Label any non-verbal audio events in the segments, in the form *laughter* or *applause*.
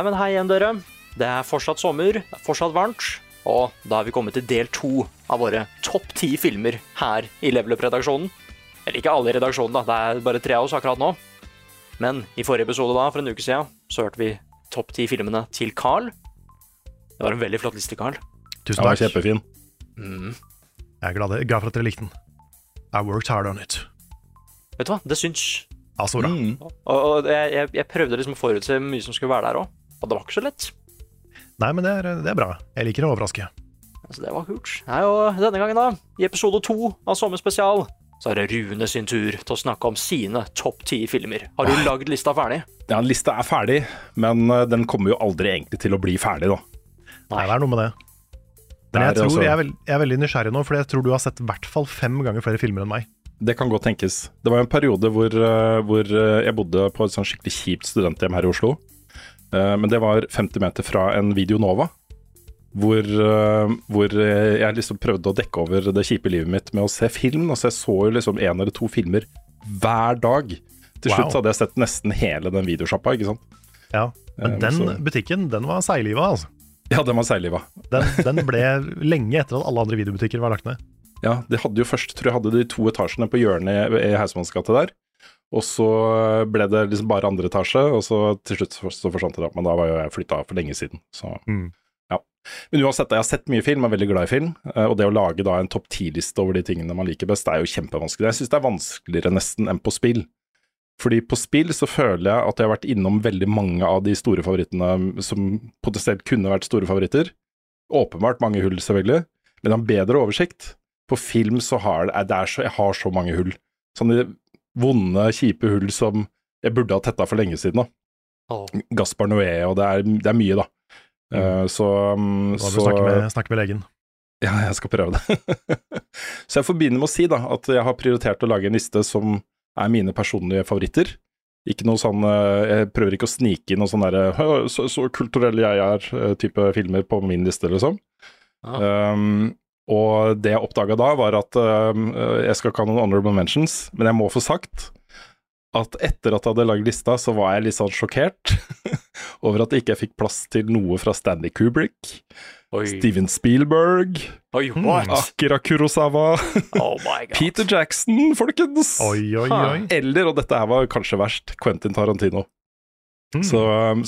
Nei, men hei igjen, dere. Det er fortsatt sommer, det er fortsatt varmt. Og da er vi kommet til del to av våre topp ti filmer her i Level Up-redaksjonen. Eller ikke alle i redaksjonen, da. Det er bare tre av oss akkurat nå. Men i forrige episode da, for en uke siden, så hørte vi topp ti filmene til Carl. Det var en veldig flott liste, Carl. Tusen takk. takk. kjempefin. Jeg er glad, glad for at dere likte den. I worked hard on it. Vet du hva, det syns. Ja, så bra. Og, og jeg, jeg, jeg prøvde liksom å forutse mye som skulle være der òg. Og det var ikke så lett. Nei, men det er, det er bra. Jeg liker å overraske. Altså, det var kult. Nei, og denne gangen, da, i episode to av Sommerspesial, så er det Rune sin tur til å snakke om sine topp ti filmer. Har du lagd lista ferdig? Ja, Lista er ferdig, men eh, den kommer jo aldri egentlig til å bli ferdig, da. Nei, det er noe med det. Men jeg, tror, jeg, er veld, jeg er veldig nysgjerrig nå, for jeg tror du har sett i hvert fall fem ganger flere filmer enn meg. Det kan godt tenkes. Det var en periode hvor, eh, hvor eh, jeg bodde på et sånn skikkelig kjipt studenthjem her i Oslo. Eh, Men det var 50 meter fra en Video Nova. Hvor, eh, hvor eh, jeg liksom prøvde å dekke over det kjipe livet mitt med å se film. Altså jeg så jo liksom én eller to filmer hver dag. Til Wow. slutt så hadde jeg sett nesten hele den videosjappa, ikke sant. Ja, Men den så- butikken, den var seigliva, altså. Ja, den var seigliva. Den, den ble lenge etter at alle andre videobutikker var lagt ned. Ja, de hadde jo først, tror jeg hadde de to etasjene på hjørnet i, i der. Og så ble det liksom bare andre etasje, og så til slutt så, så forsvant det. Men da var jo jeg flytta for lenge siden, så Mm. ja. Men uansett, jeg har sett mye film, er veldig glad i film. eh, Og det å lage da en topp ti-liste over de tingene man liker best, det er jo kjempevanskelig. Jeg syns det er vanskeligere nesten enn på spill. Fordi på spill så føler jeg at jeg har vært innom veldig mange av de store favorittene som potensielt kunne vært store favoritter. Åpenbart mange hull, selvfølgelig, men jeg har bedre oversikt. På film så har det, det så, jeg har så mange hull. Sånne vonde, kjipe hull som jeg burde ha tetta for lenge siden. da. Oh. Gaspar Noé, og det er, det er mye, da. Eh, så Nå um, så du snakke med, snakke med legen. ja, jeg skal prøve det. *laughs* så jeg får begynne med å si da, at jeg har prioritert å lage en liste som er mine personlige favoritter. Ikke noe sånn eh, Jeg prøver ikke å snike inn noe sånn derre så, så kulturell jeg er-type filmer på min liste, liksom. Um, og det jeg oppdaga da, var at uh, jeg skal ikke ha noen honorable mentions, men jeg må få sagt at etter at jeg hadde lagd lista, så var jeg litt sånn sjokkert *laughs* over at jeg ikke fikk plass til noe fra Stanley Kubrick, Oi. Steven Spielberg, Oi. Akira Kurosawa, *laughs* Oh my god. Peter Jackson, folkens! Oi, oi, oi. Eller, og dette her var kanskje verst, Quentin Tarantino. Mm. Så,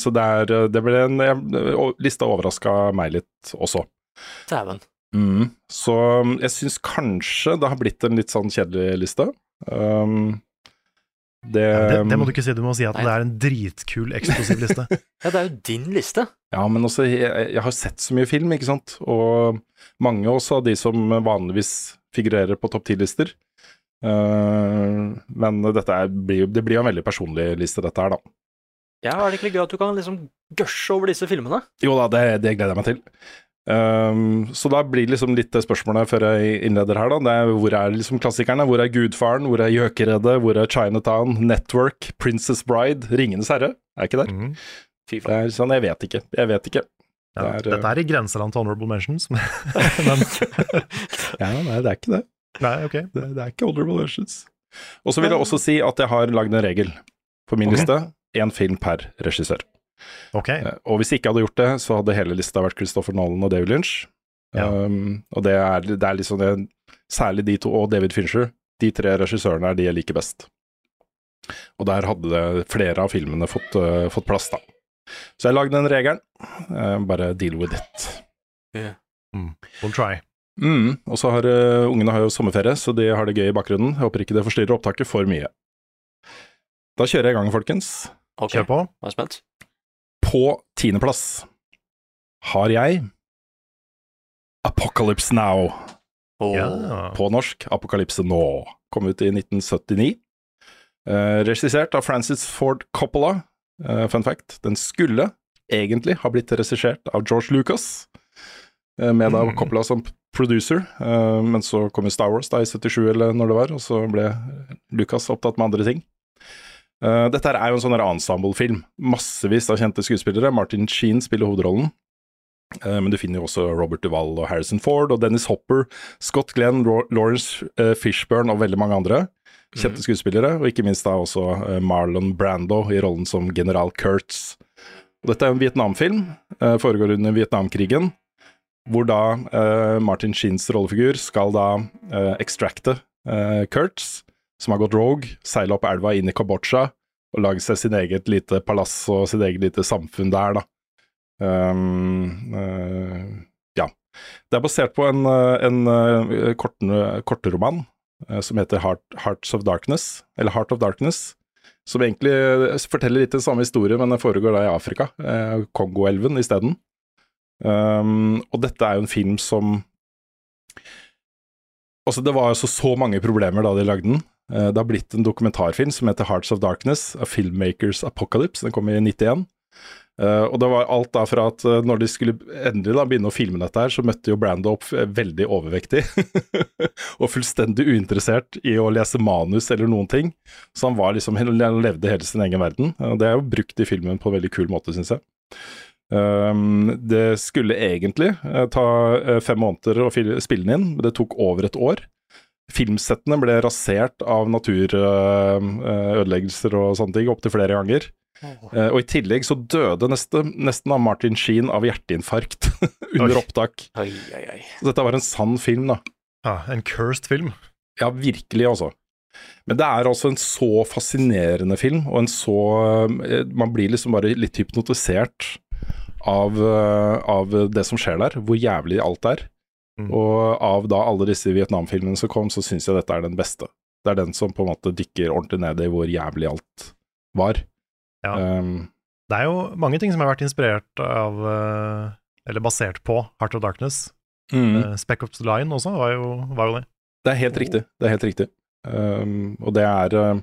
så det, er, det ble en jeg- Lista overraska meg litt også. Dæven. Mm. Så um, jeg syns kanskje det har blitt en litt sånn kjedelig liste. Um, det, det, det må du ikke si, du må si at Nei. det er en dritkul, eksplosiv liste. *laughs* Ja, det er jo din liste. Ja, men også, jeg, jeg har sett så mye film, ikke sant. Og mange også av de som vanligvis figurerer på topp ti-lister. Uh, men dette er, det blir jo en veldig personlig liste, dette her, da. Ja, er det ikke gøy at du kan liksom gørse over disse filmene? Jo da, det, det gleder jeg meg til. Um, så da blir liksom litt det spørsmålet før jeg innleder her, da. Det er, hvor er liksom klassikerne? Hvor er Gudfaren? Hvor er Gjøkeredet? Hvor er Chinatown? Network? Princess Bride? Ringenes herre? Er ikke der? Mm. Fy Det er sånn, jeg vet ikke. Jeg vet ikke. Ja, Det er, dette er i grenseland til honorable mentions, men, men *laughs* Ja, nei, det er ikke det. Nei, ok. Det, det er ikke honorable mentions. Og så vil jeg også si at jeg har lagd en regel på min okay. liste. Én film per regissør. Ok, Eh, Og hvis jeg ikke hadde gjort det, så hadde hele lista vært Christopher Nolan og David Lynch. Ja. Um, og det er, det er liksom det, Særlig de to, og David Fincher. De tre regissørene er de jeg liker best. Og der hadde det flere av filmene fått, uh, fått plass, da. Så jeg lagde den regelen. Uh, bare deal with it. we'll try. Mm, og så har uh, ungene har jo sommerferie, så de har det gøy i bakgrunnen. Jeg håper ikke det forstyrrer opptaket for mye. Da kjører jeg i gang, folkens. Okay. Kjør på. jeg er spent. På tiendeplass har jeg Apocalypse Now. Oh. Ja. På norsk Apokalypse nå. Kom ut i 1979. Eh, regissert av Francis Ford Coppola. Eh, fun fact, den skulle egentlig ha blitt regissert av George Lucas, eh, med da Mm. Coppola som producer, eh, men så kom jo Star Wars da i 77 eller når det var, og så ble Lucas opptatt med andre ting. Eh, dette er jo en sånn ensemble-film. Massevis av kjente skuespillere. Martin Sheen spiller hovedrollen. Uh, Men du finner jo også Robert Duvall og Harrison Ford og Dennis Hopper, Scott Glenn, Ro- Lawrence uh, Fishburne og veldig mange andre kjente skuespillere, og ikke minst da også eh, Marlon Brando i rollen som general Kurtz. Og dette er en Vietnamfilm, eh, foregår under Vietnamkrigen, hvor da eh, Martin Sheens rollefigur skal da ekstrakte extracte eh, Kurtz, som har gått rogue, seila opp elva inn i Kambodsja og lagd seg sin eget lite palass og sitt eget lite samfunn der, da. Um, uh, ja. Det er basert på en, eh, en eh, eh, som heter Heart, Hearts of Darkness, eller Heart of Darkness. Som egentlig forteller litt den samme historie, men den foregår da i Afrika. Eh, Kongoelven isteden. Um, og dette er jo en film som Altså, det var altså så mange problemer da de lagde den. Eh, det har blitt en dokumentarfilm som heter Hearts of Darkness, A Filmmakers Apocalypse. Den kom i 91. Eh, og det var alt da fra at eh, når de skulle endelig da begynne å filme dette her, så møtte jo Brando opp veldig overvektig. *laughs* og fullstendig uinteressert i å lese manus eller noen ting. Så han var liksom, han levde hele sin egen verden. Og det er jo brukt i filmen på en veldig kul måte, syns jeg. Um, det skulle egentlig uh, ta uh, fem måneder å spille den inn, men det tok over et år. Filmsettene ble rasert av naturødeleggelser og sånne ting opptil flere ganger. Eh, og i tillegg så døde neste, nesten av Martin Sheen av hjerteinfarkt *laughs* under opptak. Oi, oi, oi. Så dette var en sann film, da. Ja, en cursed film. Ja, virkelig, altså. Men det er altså en så fascinerende film, og en så eh, Man blir liksom bare litt hypnotisert av, eh, av det som skjer der, hvor jævlig alt er. Mm. Og av da alle disse Vietnam-filmene som kom, så syns jeg dette er den beste. Det er den som på en måte dykker ordentlig ned i hvor jævlig alt var. Ja. Um, Det er jo mange ting som har vært inspirert av eh, Eller basert på Heart of Darkness. mm. Eh, Speck Up the Line også var jo, var jo det. Det er helt riktig. Det er helt riktig. Um, og det er uh,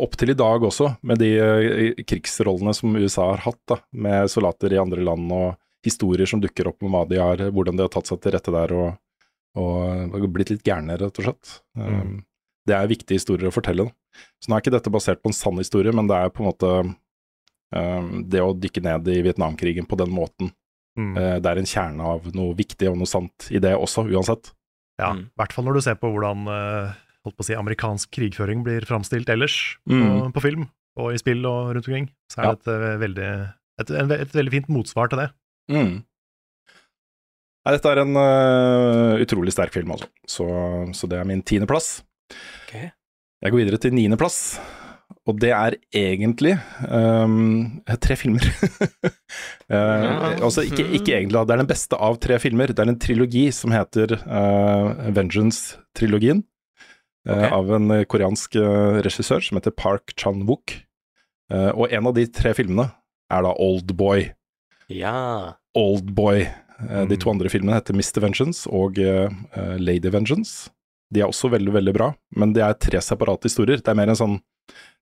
opp til i dag også, med de krigsrollene som USA har hatt, da, med soldater i andre land og historier som dukker opp om hva de har, hvordan de har tatt seg til rette der og, og uh, blitt litt gærne, rett og slett. Mm. Det er viktige historier å fortelle. Da. Så nå er ikke dette basert på en sann historie, men det er på en måte um, det å dykke ned i Vietnamkrigen på den måten. Mm. Uh, det er en kjerne av noe viktig og noe sant i det også, uansett. Ja, Mm. i hvert fall når du ser på hvordan eh, holdt på å si, amerikansk krigføring blir framstilt ellers på, Mm. på film og i spill og rundt omkring. Så er Ja. det et, eh, veldig, et, et, et veldig fint motsvar til det. Mm. Nei, dette er en uh, utrolig sterk film, altså. Så, så det er min tiendeplass. Okay. Jeg går videre til niendeplass, og det er egentlig um, tre filmer. *laughs* Eh, altså, ikke, ikke egentlig, det er den beste av tre filmer. Det er en trilogi som heter uh, Vengeance-trilogien. Okay. Ok. Av en koreansk regissør som heter Park Chan-wook. Og en av de tre filmene er da Oldboy. Ja. Oldboy. Eh, De Mm. to andre filmene heter Mr. Vengeance og eh, eh, Lady Vengeance. De er også veldig, veldig bra, men det er tre separate historier. Det er mer en sånn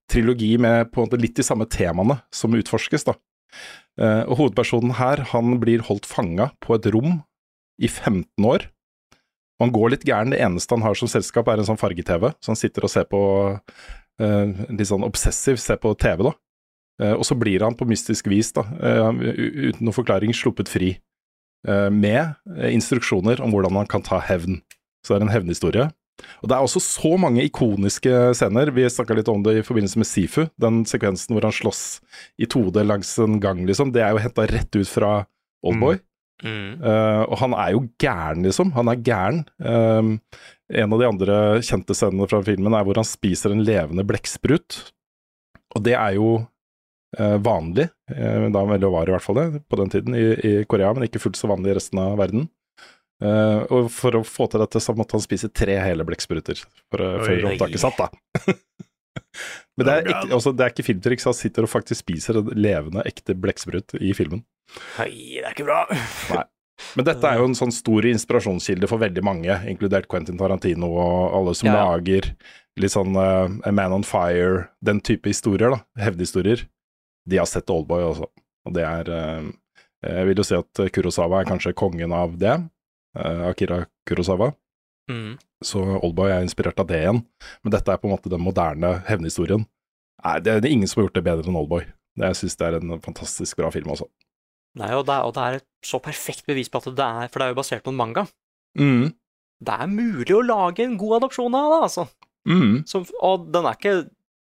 trilogi med på en måte litt de samme temaene som utforskes, da. Og hovedpersonen her, han blir holdt fanga på et rom i 15 år. Og han går litt gæren. Det eneste han har som selskap, er en sånn farge-TV, så han sitter og ser på Uh, Litt sånn obsessiv, ser på TV, da. Eh, og så blir han på mystisk vis, da, eh, uten noen forklaring, sluppet fri. eh, med instruksjoner om hvordan han kan ta hevn. Så det er en hevnhistorie. Og det er også så mange ikoniske scener. Vi snakka litt om det i forbindelse med Sifu. Den sekvensen hvor han slåss i 2D langs en gang, liksom. Det er jo henta rett ut fra Oldboy. Mm. Eh, og han er jo gæren, liksom. Han er gæren. Um, en av de andre kjente scenene fra filmen er hvor han spiser en levende blekksprut. Og det er jo vanlig, eh, da veldig var det i hvert fall det, på den tiden i, i Korea, men ikke fullt så vanlig i resten av verden. Eh, og for å få til dette, så måtte han spise tre hele blekkspruter før opptaket satt, da. *laughs* Men det er, ikke, altså, det er ikke filmtriks, han sitter og faktisk spiser en levende, ekte blekksprut i filmen. Hei, det er ikke bra. Men dette er jo en sånn stor inspirasjonskilde for veldig mange, inkludert Quentin Tarantino og alle som Ja, lager litt sånn uh, Man on Fire, den type historier, da, hevnhistorier. De har sett Oldboy også, og det er eh, Jeg vil jo si at Kurosawa er kanskje kongen av det. eh, Akira Kurosawa. Mm. Så Oldboy er inspirert av det igjen. Men dette er på en måte den moderne hevnhistorien. Nei, det er, det er ingen som har gjort det bedre enn Oldboy. Det- Jeg syns det er en fantastisk bra film også. Nei, og det, er, og det er et så perfekt bevis på at det er For det er jo basert på en manga. Mm. Det er mulig å lage en god adopsjon av det, altså. Mm. Som, og den er, ikke,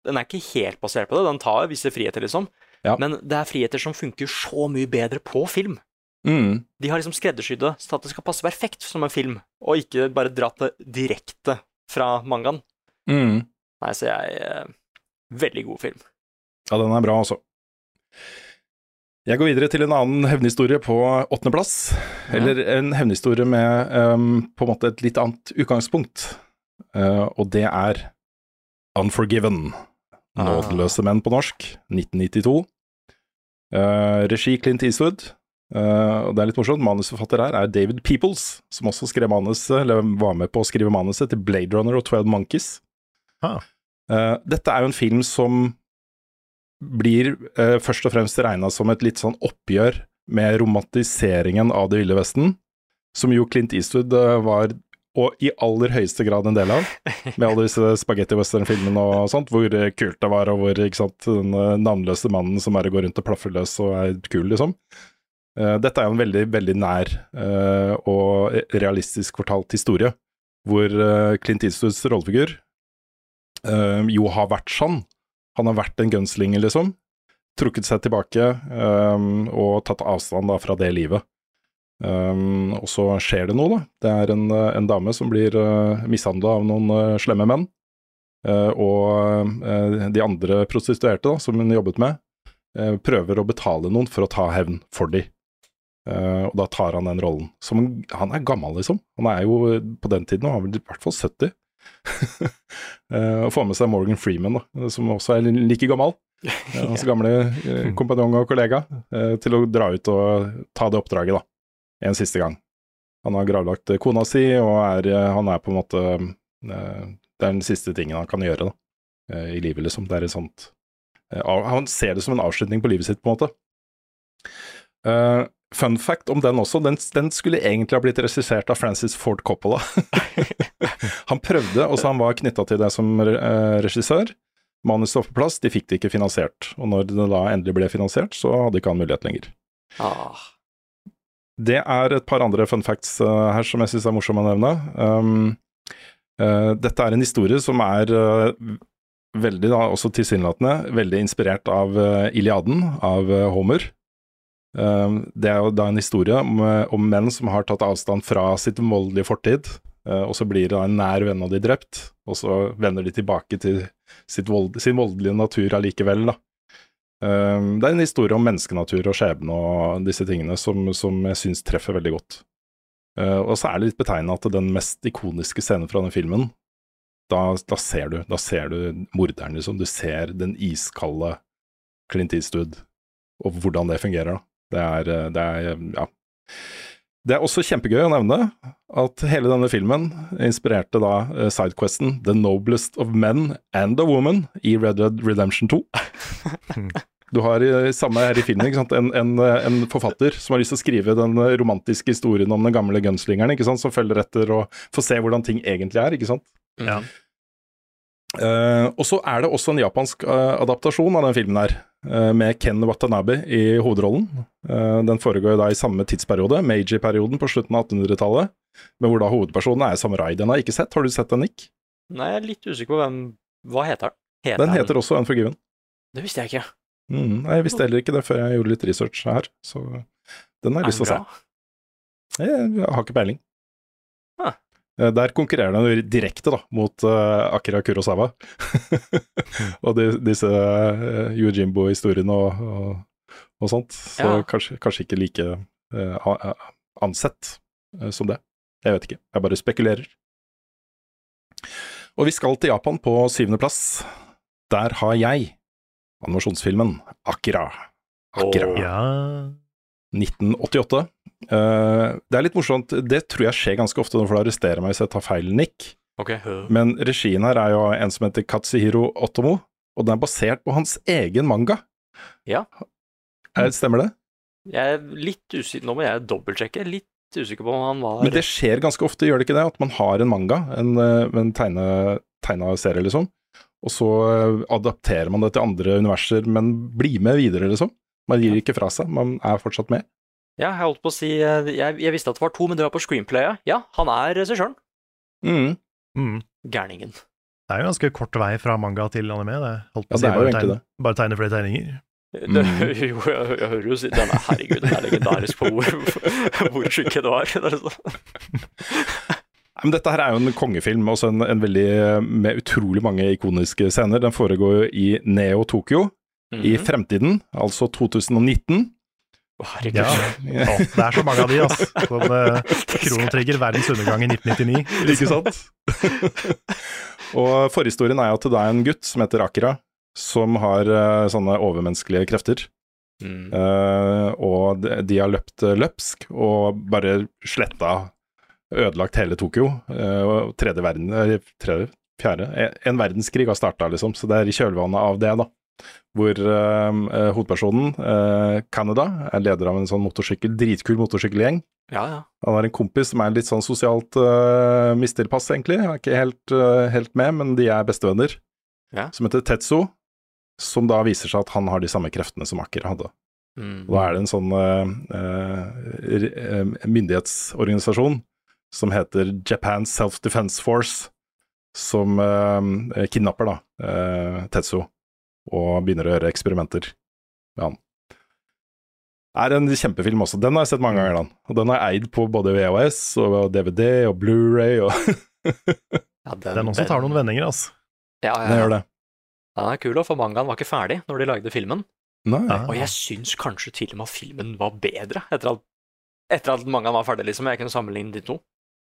den er ikke helt basert på det, den tar visse friheter, liksom. Ja. Men det er friheter som funker så mye bedre på film. Mm. De har liksom skreddersydd det så at det skal passe perfekt som en film, og ikke bare dratt det direkte fra mangaen. Mm. Nei, så jeg eh, Veldig god film. Ja, den er bra, altså. Jeg går videre til en annen hevnhistorie på åttendeplass. Eller en hevnhistorie med um, på en måte et litt annet utgangspunkt. uh, og det er Unforgiven. Ah. Nådeløse menn på norsk, 1992. Uh, regi Clint Eastwood. Uh, og det er litt morsomt, manusforfatter her er David Peoples, som også skrev manuset, eller var med på å skrive manuset til Blade Runner og Twelve Monkeys. Ah. Uh, dette er jo en film som blir eh, først og fremst regna som et litt sånn oppgjør med romantiseringen av Det ville vesten, som jo Clint Eastwood eh, var, og i aller høyeste grad en del av, med alle disse spagetti western-filmene og sånt, hvor kult det var, og hvor ikke sant, den eh, navnløse mannen som bare går rundt og plaffer løs og er kul, liksom. Eh, dette er jo en veldig, veldig nær eh, og realistisk fortalt historie, hvor Clint Eastwoods rollefigur jo har vært sånn. Han har vært en gunslinger, liksom. Trukket seg tilbake og tatt avstand da fra det livet. Um, og så skjer det noe, da. Det er en, eh, en dame som blir uh, mishandla av noen uh, slemme menn. Uh, og eh, de andre prostituerte da, som hun jobbet med, eh, prøver å betale noen for å ta hevn for de. Eh, og da tar han den rollen. Som, han er gammel, liksom. Han er jo eh, på den tiden, han har vel i hvert fall 70. *laughs* Eh, og får med seg Morgan Freeman, da, som også er like gammel. *laughs* Eh, Hans gamle eh, kompanjong og kollega, eh, til å dra ut og ta det oppdraget, da. En siste gang. Han har gravlagt kona si, og er, eh, han er på en måte eh, Det er den siste tingen han kan gjøre da, eh, i livet, liksom. Det er et sånt Han ser det som en avslutning på livet sitt, på en måte. Fun fact om den også, den, den skulle egentlig ha blitt regissert av Francis Ford Coppola. *laughs* han prøvde, og så han var knytta til det som regissør. Manuset var på plass, de fikk det ikke finansiert. Og når det da endelig ble finansiert, så hadde ikke han mulighet lenger. Ah. Det er et par andre fun facts uh, her som jeg syns er morsomme å nevne. Um, uh, dette er en historie som er uh, veldig, da, også tilsynelatende, veldig inspirert av Iliaden av Homer. Um, det er jo da en historie om, om menn som har tatt avstand fra sitt voldelige fortid, og så blir da en nær venn av de drept, og så vender de tilbake til vold, sin voldelige natur allikevel, da. Um, det er en historie om menneskenatur og skjebne og disse tingene som, som jeg syns treffer veldig godt. Uh, og så er det litt betegnende at den mest ikoniske scenen fra den filmen, da, da ser du da ser du morderen, liksom. Du ser den iskalde Clint Eastwood, og hvordan det fungerer, da. Det er, uh, det er ja. Det er også kjempegøy å nevne at hele denne filmen inspirerte da uh, sidequesten The Noblest of Men and a Woman i Red Dead Redemption 2. *laughs* *laughs* Du har i, samme her i filmen ikke sant? En, en, en forfatter som har lyst til å skrive den romantiske historien om den gamle gunslingeren, ikke sant? som følger etter og får se hvordan ting egentlig er. ikke sant? Ja. Uh, og så er det også en japansk uh, adaptasjon av den filmen her, uh, med Ken Watanabe i hovedrollen. Eh, den foregår da i samme tidsperiode, Meiji-perioden på slutten av 1800-tallet, men hvor da hovedpersonen er samurai. Den har jeg ikke sett, har du sett den, Nick? Nei, jeg er litt usikker på hvem Hva heter den? Heter Den heter også Unforgiven. Det visste jeg ikke. Mm, jeg visste heller ikke det før jeg gjorde litt research her, så den har jeg lyst til å se. Jeg, har ikke peiling. Ah. Der konkurrerer den direkte da, mot uh, Akira Kurosawa. *laughs* og de, disse uh, Yojimbo-historiene og, og, og sånt. Så Ja. kanskje, kanskje ikke like a- ansett uh, som det. Jeg vet ikke, jeg bare spekulerer. Og vi skal til Japan på syvendeplass. Der har jeg animasjonsfilmen Akira. Akira. Ja 1988. Uh, det er litt morsomt, det tror jeg skjer ganske ofte, nå får du arrestere meg hvis jeg tar feil, Nick. Okay. Men regien her er jo en som heter Katsuhiro Otomo, og den er basert på hans egen manga. Ja. Er, stemmer det? Jeg er litt usikker, nå må jeg dobbeltsjekke. Litt usikker på om han var Men det skjer ganske ofte, gjør det ikke det? At man har en manga, en, eh, en tegne, tegna serie, liksom. Og så eh, adapterer man det til andre universer, men blir med videre, liksom. Man gir ikke fra seg, man er fortsatt med. Ja, jeg holdt på å si eh, Jeg, jeg visste at det var to, men det var på screenplayet. Ja, han er regissøren. Mm. mm. Gærningen. Det er jo ganske kort vei fra manga til anime. Det holdt på Ja, å si, det er bare, tegne, bare tegne flere tegninger. Det, Mm. *laughs* jo, jeg, jeg hører jo si den er, Herregud, den er legendarisk på hvor, *laughs* hvor sjuke det var. *laughs* Sånn. Men dette her er jo en kongefilm, også en, en veldig, med utrolig mange ikoniske scener. Den foregår jo i Neo Tokyo, i Mhm. fremtiden, altså 2019. Å, Herregud. Ja. Å, det er så mange av de, altså. *laughs* Som uh, Kronotrigger, verdens undergang i 1999. Ikke sant? *laughs* og forhistorien er jo at det er en gutt som heter Akira, som har uh, sånne overmenneskelige krefter. Mm. Uh, og de, de har løpt eh, løpsk og bare sletta Ødelagt hele Tokyo. eh, og tredje verden tredje, fjerde en- En verdenskrig har starta, liksom. Så det er i kjølvannet av det, da. Hvor eh, hovedpersonen, uh, Canada, er leder av en sånn motorsykkel, dritkul motorsykkelgjeng. Ja, ja. Han har en kompis som er litt sånn sosialt uh, mistilpass, egentlig. Han er ikke helt, uh, helt med, men de er bestevenner. Ja. Som heter Tetso. som da viser seg at han har de samme kreftene som Aker hadde. Mm. Og da er det en sånn myndighetsorganisasjon som heter Japan Self-Defense Force, som eh, kidnapper da eh, Tetsu og begynner å gjøre eksperimenter med han. Er en kjempefilm også. Den har jeg sett mange ganger, den. Og den er eid på både VHS og DVD og Blu-ray og *laughs* Ja, Den også tar noen vendinger, altså. Ja, ja, Den gjør det. Den er kul, og for mangaen var ikke ferdig når de lagde filmen. Nei. Ja. Og jeg syns kanskje til og med at filmen var bedre etter at, etter at mangaen var ferdig, liksom. Jeg kunne sammenligne de to.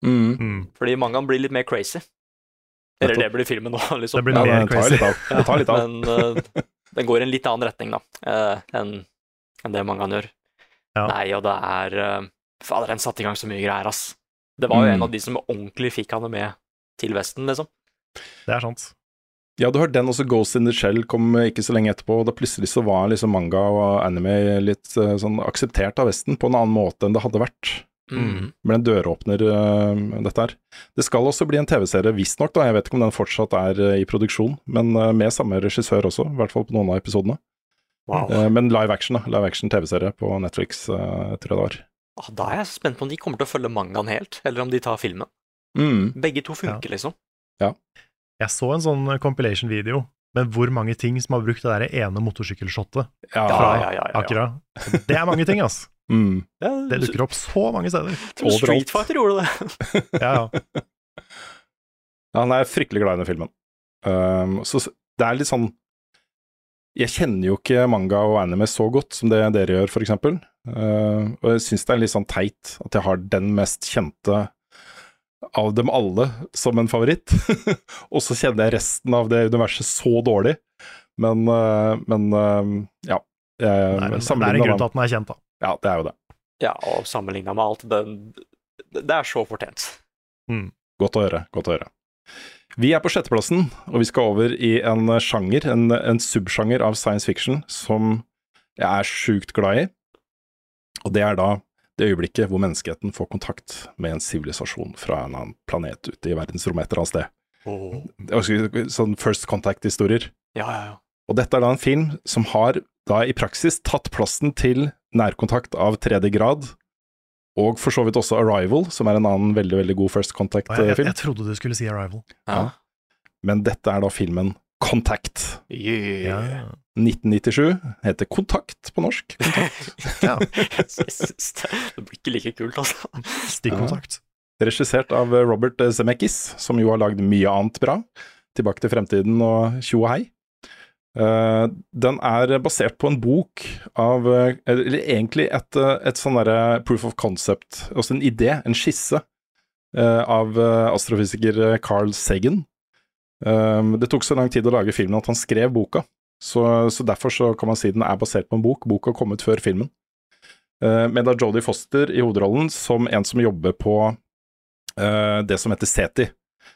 Mm. Mm. Fordi mangaen blir litt mer crazy. Eller det blir filmen nå, *laughs* liksom. Det blir Ja, mer det tar crazy. *laughs* Det tar litt av. Men uh, den går i en litt annen retning, da, uh, enn en det mangaen gjør. Ja. Nei, og det er uh, Fader, den satte i gang så mye greier, ass. Det var jo Mm. en av de som ordentlig fikk han med til Vesten, liksom. Det er sant. Ja, du har den også, Ghost in the Shell kom ikke så lenge etterpå, og da plutselig så var liksom manga og anime litt sånn akseptert av Vesten på en annen måte enn det hadde vært. Mm. Ble en døråpner, eh, dette her. Det skal også bli en TV-serie, visstnok, da, jeg vet ikke om den fortsatt er eh, i produksjon, men eh, med samme regissør også, i hvert fall på noen av episodene. Wow. Men live action, da. Live action TV-serie på Netflix, tror jeg det var. Ah, Da er jeg spent på om de kommer til å følge mangaen helt, eller om de tar filmen. Mm. Begge to funker, liksom. Jeg så en sånn compilation-video med hvor mange ting som har brukt det der ene motorsykkelshottet Ja. fra ja, ja, ja, ja. Akira. Det er mange ting, ass. Mm. Ja, Det dukker opp så mange steder. *laughs* Overalt. Street Fighter gjorde det. *laughs* Ja, ja. Ja, han er fryktelig glad i den filmen. Um, så det er litt sånn Jeg kjenner jo ikke manga og anime så godt som det dere gjør, for eksempel. Uh, og jeg syns det er litt sånn teit at jeg har den mest kjente av dem alle som en favoritt. *laughs* og så kjenner jeg resten av det universet så dårlig. Men, uh, men uh, ja. Nei, men det er en grunn til at den er kjent, da. Ja, det er jo det. Ja, og sammenligna med alt, det, det er så fortjent. Godt å høre. Godt å høre. Vi er på sjetteplassen, og vi skal over i en sjanger, en, en subsjanger av science fiction som jeg er sjukt glad i. Og det er da det øyeblikket hvor menneskeheten får kontakt med en sivilisasjon fra en annen planet ute i verdensrommet et eller annet sted. Også Sånn first contact-historier. Ja, ja, ja. Og dette er da en film som har da i praksis tatt plassen til nærkontakt av tredje grad, og for så vidt også Arrival, som er en annen veldig, veldig god first Og jeg, jeg, contact-film. jeg trodde du skulle si Arrival. ja. Men dette er da filmen Contact. Yeah. Ja. 1997. Heter Kontakt på norsk. *laughs* ja. Det, *laughs* det blir ikke like kult, altså. Stikkontakt. Regissert av Robert Zemeckis, som jo har lagd mye annet bra. Tilbake til fremtiden og tjo og hei. Eh, den er basert på en bok av eh, Eller egentlig et, eh, et sånn derre proof of concept, altså en idé, en skisse, av astrofysiker Carl Sagan. Det tok så lang tid å lage filmen at han skrev boka, så, så derfor så kan man si den er basert på en bok. Boka kom ut før filmen. Eh, med da Jodie Foster i hovedrollen som en som jobber på uh, det som heter SETI,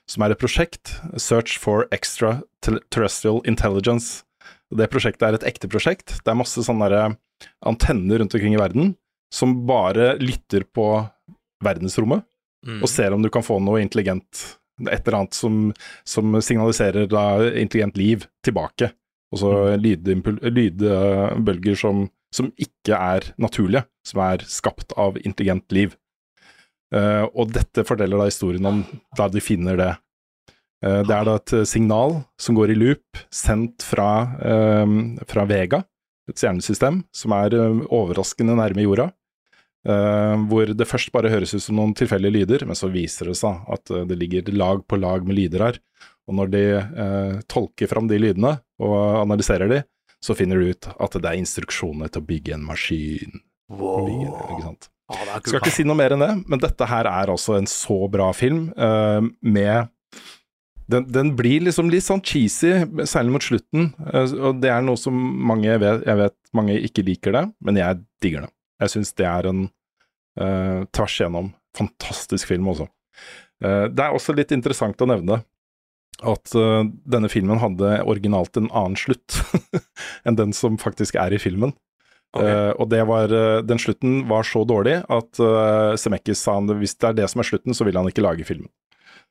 som er et prosjekt, Search for Extraterrestrial Intelligence. Det prosjektet er et ekte prosjekt. Det er masse sånne antenner rundt omkring i verden som bare lytter på verdensrommet Mm. og ser om du kan få noe intelligent, et eller annet som, som signaliserer da intelligent liv tilbake. Og så lydbølger som, som ikke er naturlige, som er skapt av intelligent liv. Uh, og dette forteller da historien om da de finner det. Eh, det er da et signal som går i loop, sendt fra, eh, fra Vega, et stjernesystem som er eh, overraskende nærme jorda. Eh, hvor det først bare høres ut som noen tilfeldige lyder, men så viser det seg at eh, det ligger lag på lag med lyder her. Og når de eh, tolker fram de lydene og analyserer de, så finner de ut at det er instruksjoner til å bygge en maskin. Wow. Bygge, ikke sant? Ah. Skal ikke si noe mer enn det, men dette her er altså en så bra film, uh, med den, den blir liksom litt sånn cheesy, særlig mot slutten, eh, og det er noe som mange vet, jeg vet mange ikke liker det, men jeg digger det. Jeg syns det er en uh, tvers igjennom fantastisk film også. Uh, det er også litt interessant å nevne at uh, denne filmen hadde originalt en annen slutt *laughs* enn den som faktisk er i filmen. Okay. Uh, og det var, uh, den slutten var så dårlig at uh, Zemeckis sa han hvis det er det som er slutten, så vil han ikke lage filmen.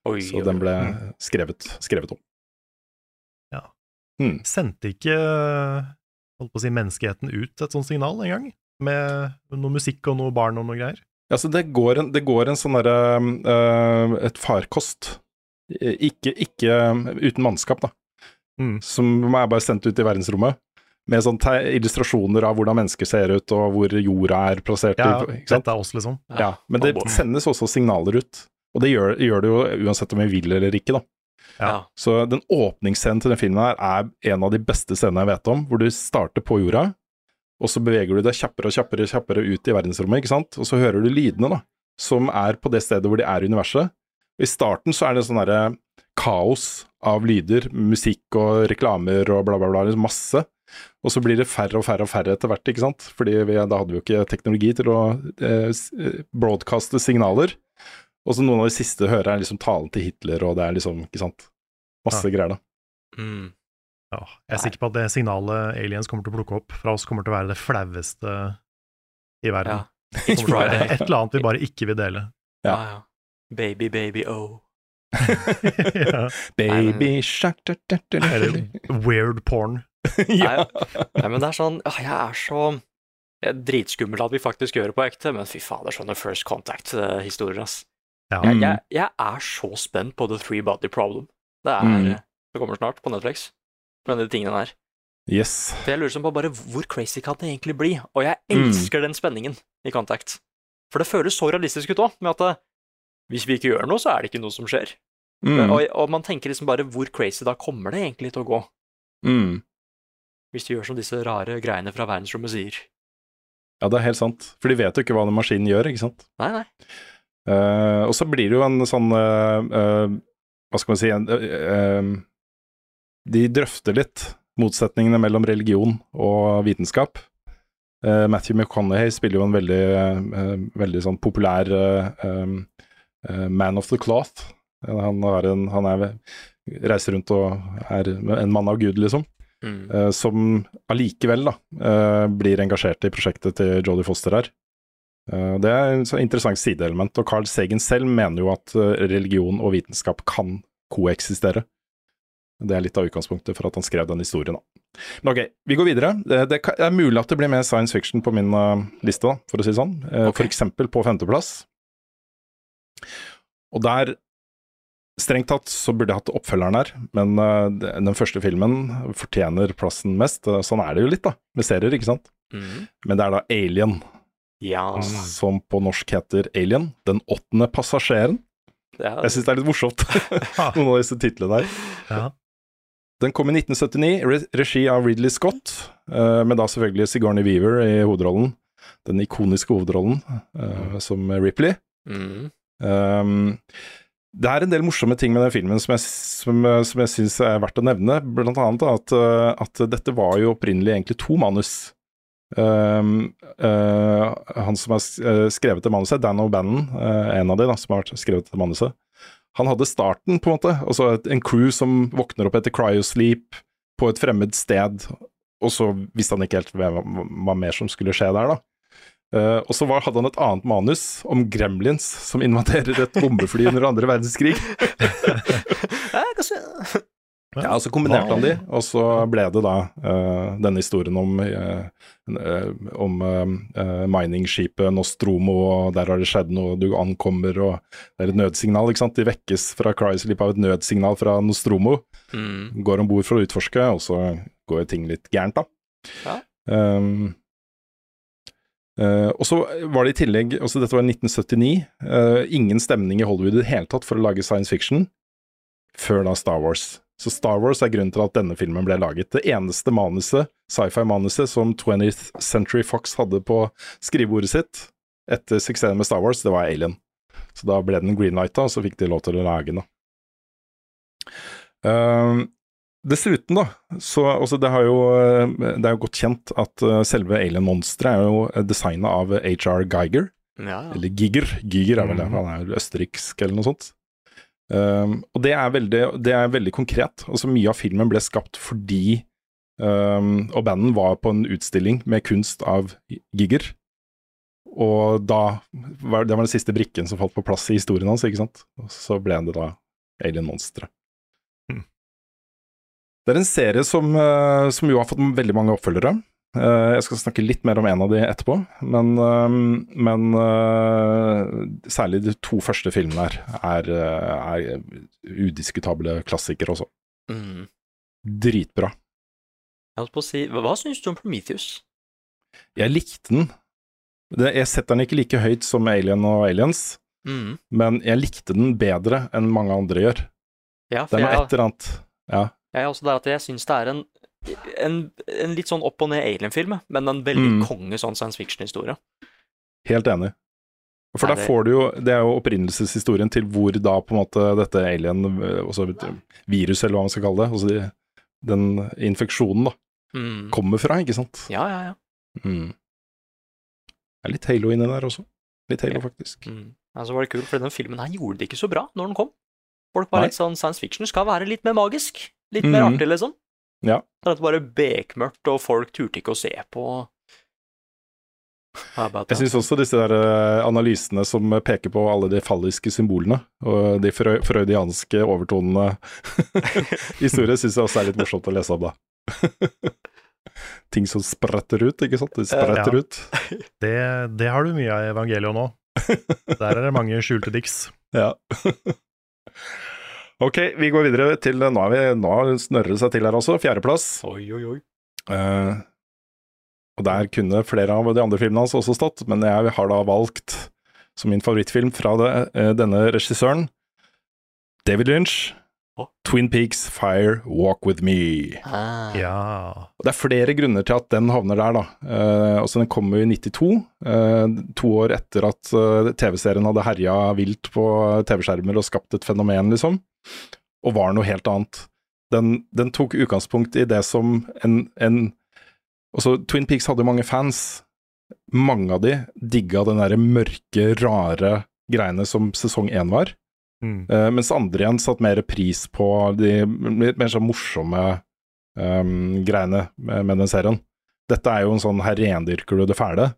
Oi, Så den ble Mm. skrevet, skrevet om. Ja. Mm. Sendte ikke holdt på å si, menneskeheten ut et sånt signal en gang? Med noe musikk og noe barn og noe greier? Altså, det går en, det går en sånn derre uh, Et farkost. Eh, Ikke, ikke uten mannskap, da. Mm. Som er bare sendt ut i verdensrommet. Med sånne te- illustrasjoner av hvordan mennesker ser ut, og hvor jorda er plassert. Ja, i, ikke sant? dette er oss, liksom. Ja, men det sendes også signaler ut. Og det gjør, gjør det jo uansett om vi vil eller ikke, da. Ja. Så den åpningsscenen til den filmen her er en av de beste scenene jeg vet om, hvor du starter på jorda, og så beveger du deg kjappere og kjappere, kjappere ut i verdensrommet, ikke sant, og så hører du lydene, da, som er på det stedet hvor de er i universet. Og I starten så er det sånn derre kaos av lyder, musikk og reklamer og bla, bla, bla, liksom masse. Og så blir det færre og færre og færre etter hvert, ikke sant, fordi vi, da hadde vi jo ikke teknologi til å eh, eh, broadcaste signaler. Og så noen av de siste hører er liksom talen til Hitler, og det er liksom, ikke sant, masse greier da. Mm. Ja, jeg er sikker på at det signalet aliens kommer til å plukke opp fra oss, kommer til å være det flaueste i verden. Ja. Det kommer til å være et eller annet vi bare ikke vil dele. Ja, ja. Baby, baby, oh. *laughs* *laughs* ja. Baby shark da, da, da, da. Eller weird porn. *laughs* ja. Nei, men det er sånn ah, Jeg er så er Dritskummelt at vi faktisk gjør det på ekte, men fy fader, sånne First Contact-historier, ass. Ja. Jeg, Mm. jeg, jeg er så spent på The Three Body Problem. Det er Mm. Det kommer snart på Netflix, med de tingene der. Yes. For jeg lurer sånn på bare hvor crazy kan det egentlig bli? Og jeg Mm. elsker den spenningen i Contact. For det føles så realistisk ut òg, med at eh, hvis vi ikke gjør noe, så er det ikke noe som skjer. Mm. Og, og man tenker liksom bare hvor crazy da kommer det egentlig til å gå? Mm. Hvis de gjør som disse rare greiene fra verdensrommet sier. Ja, det er helt sant. For de vet jo ikke hva den maskinen gjør, ikke sant. Nei, nei. Eh, og så blir det jo en sånn uh, Hva skal man si en, De drøfter litt motsetningene mellom religion og vitenskap. Matthew McConaughey spiller jo en veldig, veldig sånn populær man of the cloth. Han, en, han er, reiser rundt og er en mann av Gud, liksom. Mm. som allikevel da, blir engasjert i prosjektet til Jodie Foster her. Eh, det er et så interessant sideelement, og Carl Sagen selv mener jo at eh, religion og vitenskap kan koeksistere. Det er litt av utgangspunktet for at han skrev den historien. Men ok, vi går videre. Det, er mulig at det blir mer science fiction på min eh, liste, for å si det sånn. Okay. Ok. For eksempel på femteplass. Og der Strengt tatt så burde jeg hatt oppfølgeren her, men den første filmen fortjener plassen mest. Sånn er det jo litt, da, med serier, ikke sant. Mm. Men det er da Alien, Ja. som på norsk heter Alien. Den åttende passasjeren. Er, Jeg syns det er litt morsomt, *laughs* noen av disse titlene der. Ja. Den kom i 1979, regi av Ridley Scott, eh, med da selvfølgelig Sigourney Weaver i hovedrollen. Den ikoniske hovedrollen eh, som Ripley. mm. Um, det er en del morsomme ting med den filmen som jeg, som, som jeg syns er verdt å nevne. Blant annet at, at dette var jo opprinnelig egentlig to manus. Um, uh, han som har uh, skrevet det manuset, Dan O'Bannon, uh, en av de da, som har skrevet det manuset. Han hadde starten, på en måte. Altså en crew som våkner opp etter cryosleep på et fremmed sted, og så visste han ikke helt hva, hva mer som skulle skje der, da. Uh, og så var, hadde han et annet manus om gremlins som invaderer et bombefly under andre verdenskrig. *laughs* Ja, Så kombinerte han de, og så ble det da uh, denne historien om, uh, um, om miningskipet miningsskipet Nostromo, og der har det skjedd noe, du ankommer, og det er et nødsignal, ikke sant. De vekkes fra Chrysler av et nødsignal fra Nostromo, Mm. går om bord for å utforske, og så går ting litt gærent, da. Ja. Um, Uh, og så var det i tillegg, også dette var i 1979, uh, ingen stemning i Hollywood i det hele tatt for å lage science fiction, før da Star Wars. Så Star Wars er grunnen til at denne filmen ble laget. Det eneste manuset, sci-fi-manuset, som 20th Century Fox hadde på skrivebordet sitt etter suksessen med Star Wars, det var Alien. Så da ble den greenlighta, og så fikk de lov til å lage den. Ehm, dessuten, da, så altså, det, har jo, eh, det er jo godt kjent at eh, selve Alien-monsteret er jo designa av HR Geiger. Ja, ja. Eller Giger. Giger er vel det, Mhm. han er østerriksk eller noe sånt. Um, og det er, veldig, det er veldig konkret. Altså Mye av filmen ble skapt fordi um, Og banden var på en utstilling med kunst av Giger. Og da var Det var den siste brikken som falt på plass i historien hans, ikke sant. Og så ble det da Alien-monsteret. Hmm. Det er en serie som, eh, som jo har fått veldig mange oppfølgere. Eh, jeg skal snakke litt mer om en av de etterpå, men, eh, men eh, særlig de to første filmene her er, eh, er udiskutable klassikere også. Mm. Dritbra. Jeg holdt på å si, hva, hva syns du om Prometheus? Jeg likte den. Det, jeg setter den ikke like høyt som Alien og Aliens, Mm. men jeg likte den bedre enn mange andre gjør. Ja, Det er jeg, noe et eller annet Ja. jeg er også der at jeg syns det er en, en, en litt sånn opp og ned alien-film, men en veldig Mm. konge sånn science fiction-historie. Helt enig. For da får du jo Det er jo opprinnelseshistorien til hvor da på en måte dette alien, også virus, eller hva man skal kalle det, altså de, den infeksjonen, da, Mm. kommer fra, ikke sant? Ja, ja, ja. Mm. Det er litt Halo inni der også. Litt Halo, faktisk. Mm. Ja, så var det kult, for den filmen her gjorde det ikke så bra når den kom. Folk var Nei. litt sånn science fiction skal være litt mer magisk. Litt mer Mhm. artig, liksom. Ja. Det dette bare bekmørkt, og folk turte ikke å se på. Jeg syns også disse der eh, analysene som peker på alle de falliske symbolene, og de freudianske overtonene *laughs* i historie, syns jeg også er litt morsomt å lese om, da. *laughs* Ting som spretter ut, ikke sant? De spretter Ja. ut. *laughs* Det, det har du mye av i evangeliet nå. Der er det mange skjulte diks. Ja. Ok, vi går videre til Nå, er vi, nå snørrer det seg til her også. Fjerdeplass. Oi, oi, oi. Uh, og der kunne flere av de andre filmene hans også stått, men jeg har da valgt som min favorittfilm fra det, uh, denne regissøren, David Lynch, Oh. Twin Peaks Fire Walk With Me. Ah. Ja. Og Det er flere grunner til at den havner der, da. Eh, altså Den kom jo i 92, eh, to år etter at uh, TV-serien hadde herja vilt på TV-skjermer og skapt et fenomen, liksom. Og var noe helt annet. Den, den tok utgangspunkt i det som en, en Altså, Twin Peaks hadde mange fans. Mange av de digga den derre mørke, rare greiene som sesong én var. Mm. Uh, mens andre igjen satte mer pris på de litt mer sånn morsomme um, greiene med, med den serien. Dette er jo en sånn her rendyrker du det fæle,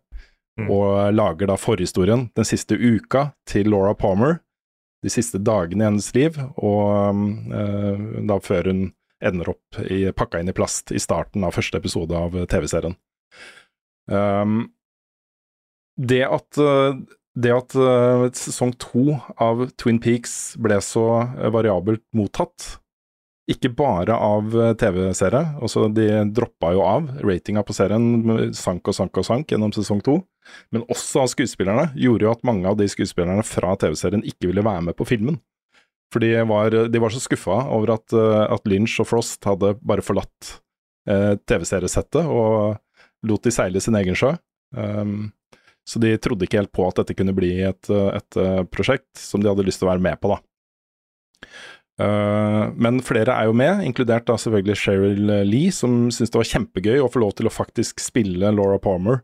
Mm. og lager da forhistorien, den siste uka, til Laura Palmer. De siste dagene i hennes liv, og eh, da før hun ender opp i, pakka inn i plast i starten av første episode av TV-serien. Um, det at uh, det at uh, sesong to av Twin Peaks ble så variabelt mottatt, ikke bare av uh, TV-seere, altså de droppa jo av, ratinga på serien sank og sank og sank gjennom sesong to, men også av skuespillerne, gjorde jo at mange av de skuespillerne fra TV-serien ikke ville være med på filmen. For de var, de var så skuffa over at, uh, at Lynch og Frost hadde bare forlatt eh, TV-seriesettet og lot de seile sin egen sjø. Um, Så de trodde ikke helt på at dette kunne bli et, eh, et eh, prosjekt som de hadde lyst til å være med på, da. Eh, men flere er jo med, inkludert da selvfølgelig Cheryl Lee, som syntes det var kjempegøy å få lov til å faktisk spille Laura Palmer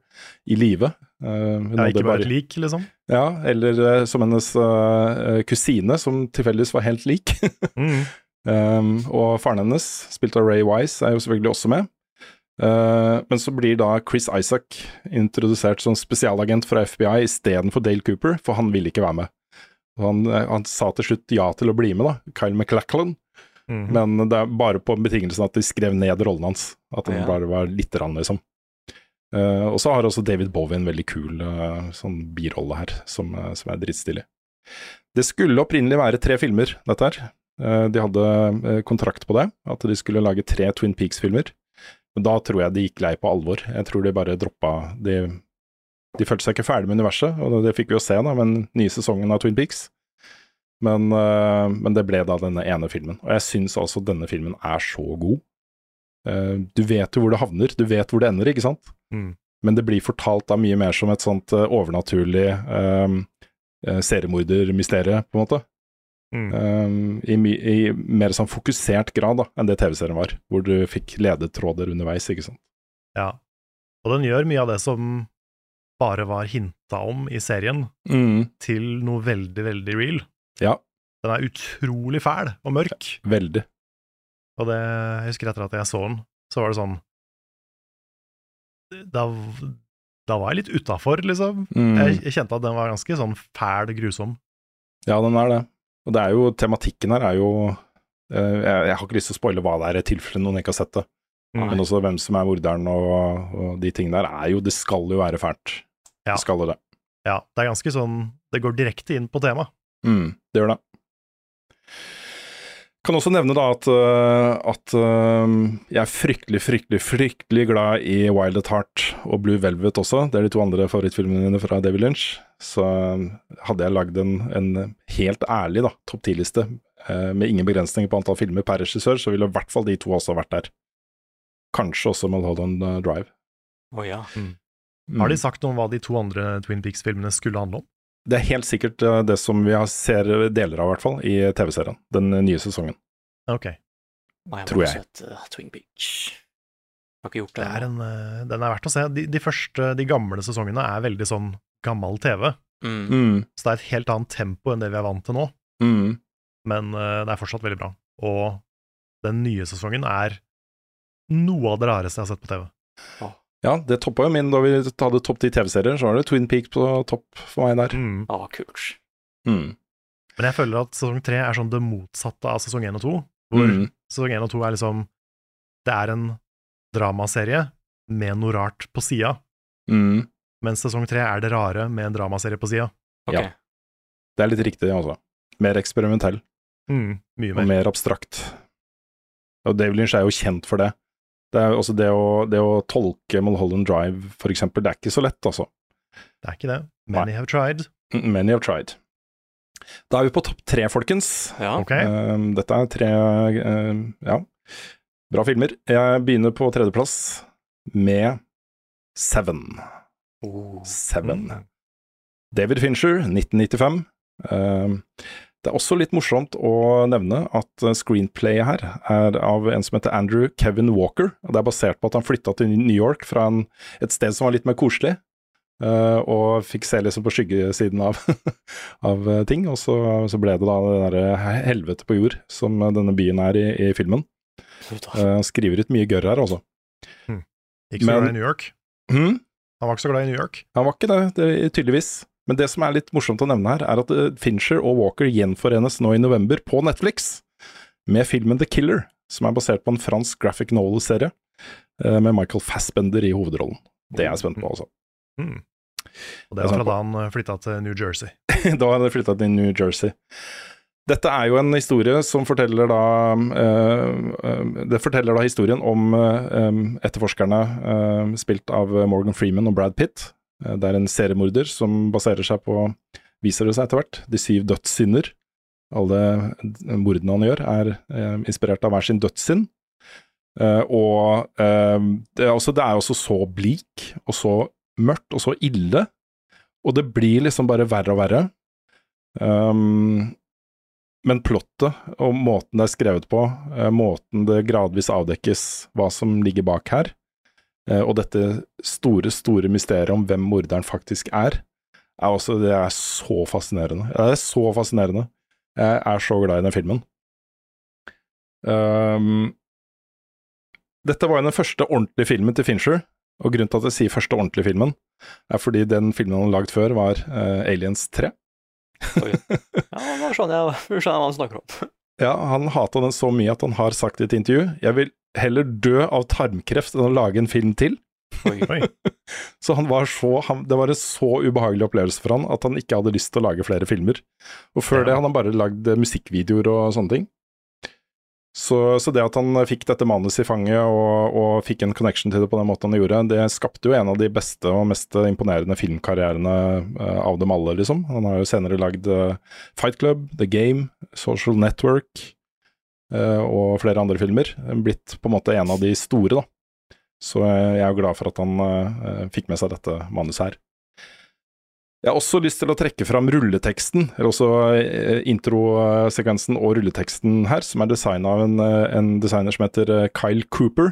i live. Uh, Ja, ikke bare et lik, liksom. Ja, eller uh, som hennes eh, kusine, som tilfeldigvis var helt lik. *laughs* Mm. Um, og faren hennes, spilt av Ray Wise, er jo selvfølgelig også med. Men så blir da Chris Isaac introdusert som spesialagent fra FBI istedenfor Dale Cooper, for han ville ikke være med. Han, eh, han sa til slutt ja til å bli med, da, Kyle MacLachlan, -hmm. men det er bare på betingelsen at de skrev ned rollen hans. At den Ja. bare var lite grann, liksom. Uh, og så har også David Bowie en veldig kul uh, sånn birolle her, som, uh, som er dritstilig. Det skulle opprinnelig være tre filmer, dette her. De hadde kontrakt på det, at de skulle lage tre Twin Peaks-filmer. Men da tror jeg de gikk lei på alvor. Jeg tror de bare droppa De, de følte seg ikke ferdig med universet, og det fikk vi jo se da, med den nye sesongen av Twin Peaks. Men, uh, men det ble da denne ene filmen. Og jeg syns altså denne filmen er så god. Uh, du vet jo hvor det havner, du vet hvor det ender, ikke sant? Mm. Men det blir fortalt da mye mer som et sånt uh, overnaturlig um, seriemordermysterium, på en måte. Mm. Um, i, I mer sånn fokusert grad da, enn det TV-serien var, hvor du fikk ledetråder underveis, ikke sant. Ja. Og den gjør mye av det som bare var hinta om i serien, Mm, til noe veldig, veldig real. Ja. Den er utrolig fæl og mørk, veldig. og det jeg husker etter at jeg så den, så var det sånn Da, da var jeg litt utafor, liksom. Mm. Jeg, jeg kjente at den var ganske sånn fæl, grusom. Ja, den er det. Og det er jo, tematikken her er jo eh, jeg, jeg har ikke lyst til å spoile hva det er, i tilfelle noen ikke har sett det. Nei. Men også hvem som er morderen og, og de tingene der, er jo Det skal jo være fælt. Ja. Det skal det. Ja, det er ganske sånn Det går direkte inn på temaet. Mm, det gjør det. Kan også nevne da at, øh, at øh, jeg er fryktelig, fryktelig, fryktelig glad i Wild at Heart og Blue Velvet også. Det er de to andre favorittfilmene mine fra David Lynch. Så øh, hadde jeg lagd en, en helt ærlig da, topp ti-liste med ingen begrensninger på antall filmer per regissør, så ville i hvert fall de to også vært der. Kanskje også Mulholland øh, Drive. Å ja. Mm. Har de sagt noe om hva de to andre Twin Peaks-filmene skulle handle om? Det er helt sikkert øh, det som vi ser deler av, i hvert fall, i TV-serien. Den øh, nye sesongen. Ok. Nei, Tror jeg. sett uh, Twin Peaks. Har ikke gjort det. Det er en, eh, den er verdt å se. De, de første, de gamle sesongene er veldig sånn gammel TV, Mm. Mm, så det er et helt annet tempo enn det vi er vant til nå, mm. men uh, det er fortsatt veldig bra. Og den nye sesongen er noe av det rareste jeg har sett på TV. Ja, det toppa jo min da vi hadde topp ti TV-serier, så var det Twin Peaks på topp for meg der. Mm. Ah, kult. Mm. Men jeg føler at sesong tre er sånn det motsatte av sesong én og to, hvor Mm. sesong én og to er liksom Det er en dramaserie med noe rart på sida, Mm. mens sesong tre er det rare med en dramaserie på sida. Okay. Ja. Det er litt riktig, altså. Mer eksperimentell Mm. Mye og mer. mer abstrakt. Og David Lynch er jo kjent for det. Det er også det å, det å tolke Mulholland Drive, for eksempel, det er ikke så lett, altså. Det er ikke det. Many have tried. Mm, Many have tried. Da er vi på topp tre, folkens. Ja. Okay. Uh, dette er tre uh, ja, bra filmer. Jeg begynner på tredjeplass med Seven. Oh. Seven. Mm. David Fincher, 1995. Eh, det er også litt morsomt å nevne at eh, screenplayet her er av en som heter Andrew Kevin Walker. Det er basert på at han flytta til New York fra en, et sted som var litt mer koselig. eh, og fikk se liksom på skyggesiden av, *laughs* av eh, ting. Og så, så ble det da det derre helvete på jord som denne byen er i, i filmen. Han skriver ut mye gørr her, altså. Ikke så glad i New York. Hmm? Han var ikke så glad i New York. Han var ikke det, det tydeligvis. Men det som er litt morsomt å nevne her, er at eh, Fincher og Walker gjenforenes nå i november på Netflix med filmen The Killer, som er basert på en fransk graphic novel-serie eh, med Michael Fassbender i hovedrollen. Det er jeg spent på, altså. Mm. Og Det er var fra da han flytta til New Jersey. *laughs* da hadde han flytta til New Jersey. Dette er jo en historie som forteller da uh, eh, Det forteller da historien om eh, etterforskerne uh, spilt av Morgan Freeman og Brad Pitt. Eh, det er en seriemorder som baserer seg på, viser det seg etter hvert, de syv dødssynder. Alle mordene han gjør, er eh, inspirert av hver sin dødssynd. Eh, og eh, det, er også, det er også så blik og så mørkt og så ille Og det blir liksom bare verre og verre. Um, men plottet og måten det er skrevet på, eh, måten det gradvis avdekkes hva som ligger bak her, og dette store, store mysteriet om hvem morderen faktisk er, er også Det er så fascinerende. Det er så fascinerende. Jeg er så glad i den filmen. Um, dette var jo den første ordentlige filmen til Fincher, og grunnen til at jeg sier første ordentlige filmen, er fordi den filmen han lagde lagd før, var uh, Aliens 3. Oi. Ja, nå nå skjønner jeg hva han snakker om. *laughs* Ja, han hata den så mye at han har sagt i et intervju jeg vil heller dø av tarmkreft enn å lage en film til. Oi. Oi. *laughs* Så han var så, han, det var en så ubehagelig opplevelse for han at han ikke hadde lyst til å lage flere filmer. Og før Ja. det hadde han bare lagd eh, musikkvideoer og sånne ting. Så, så det at han fikk dette manuset i fanget og, og fikk en connection til det på den måten han gjorde, det skapte jo en av de beste og mest imponerende filmkarrierene eh, av dem alle, liksom. Han har jo senere lagd eh, Fight Club, The Game, Social Network eh, og flere andre filmer. Blitt på en måte en av de store, da. Så eh, jeg er glad for at han eh, fikk med seg dette manuset her. Jeg har også lyst til å trekke fram rulleteksten, eller også eh, introsekvensen og rulleteksten her, som er designa av en, eh, en designer som heter eh, Kyle Cooper.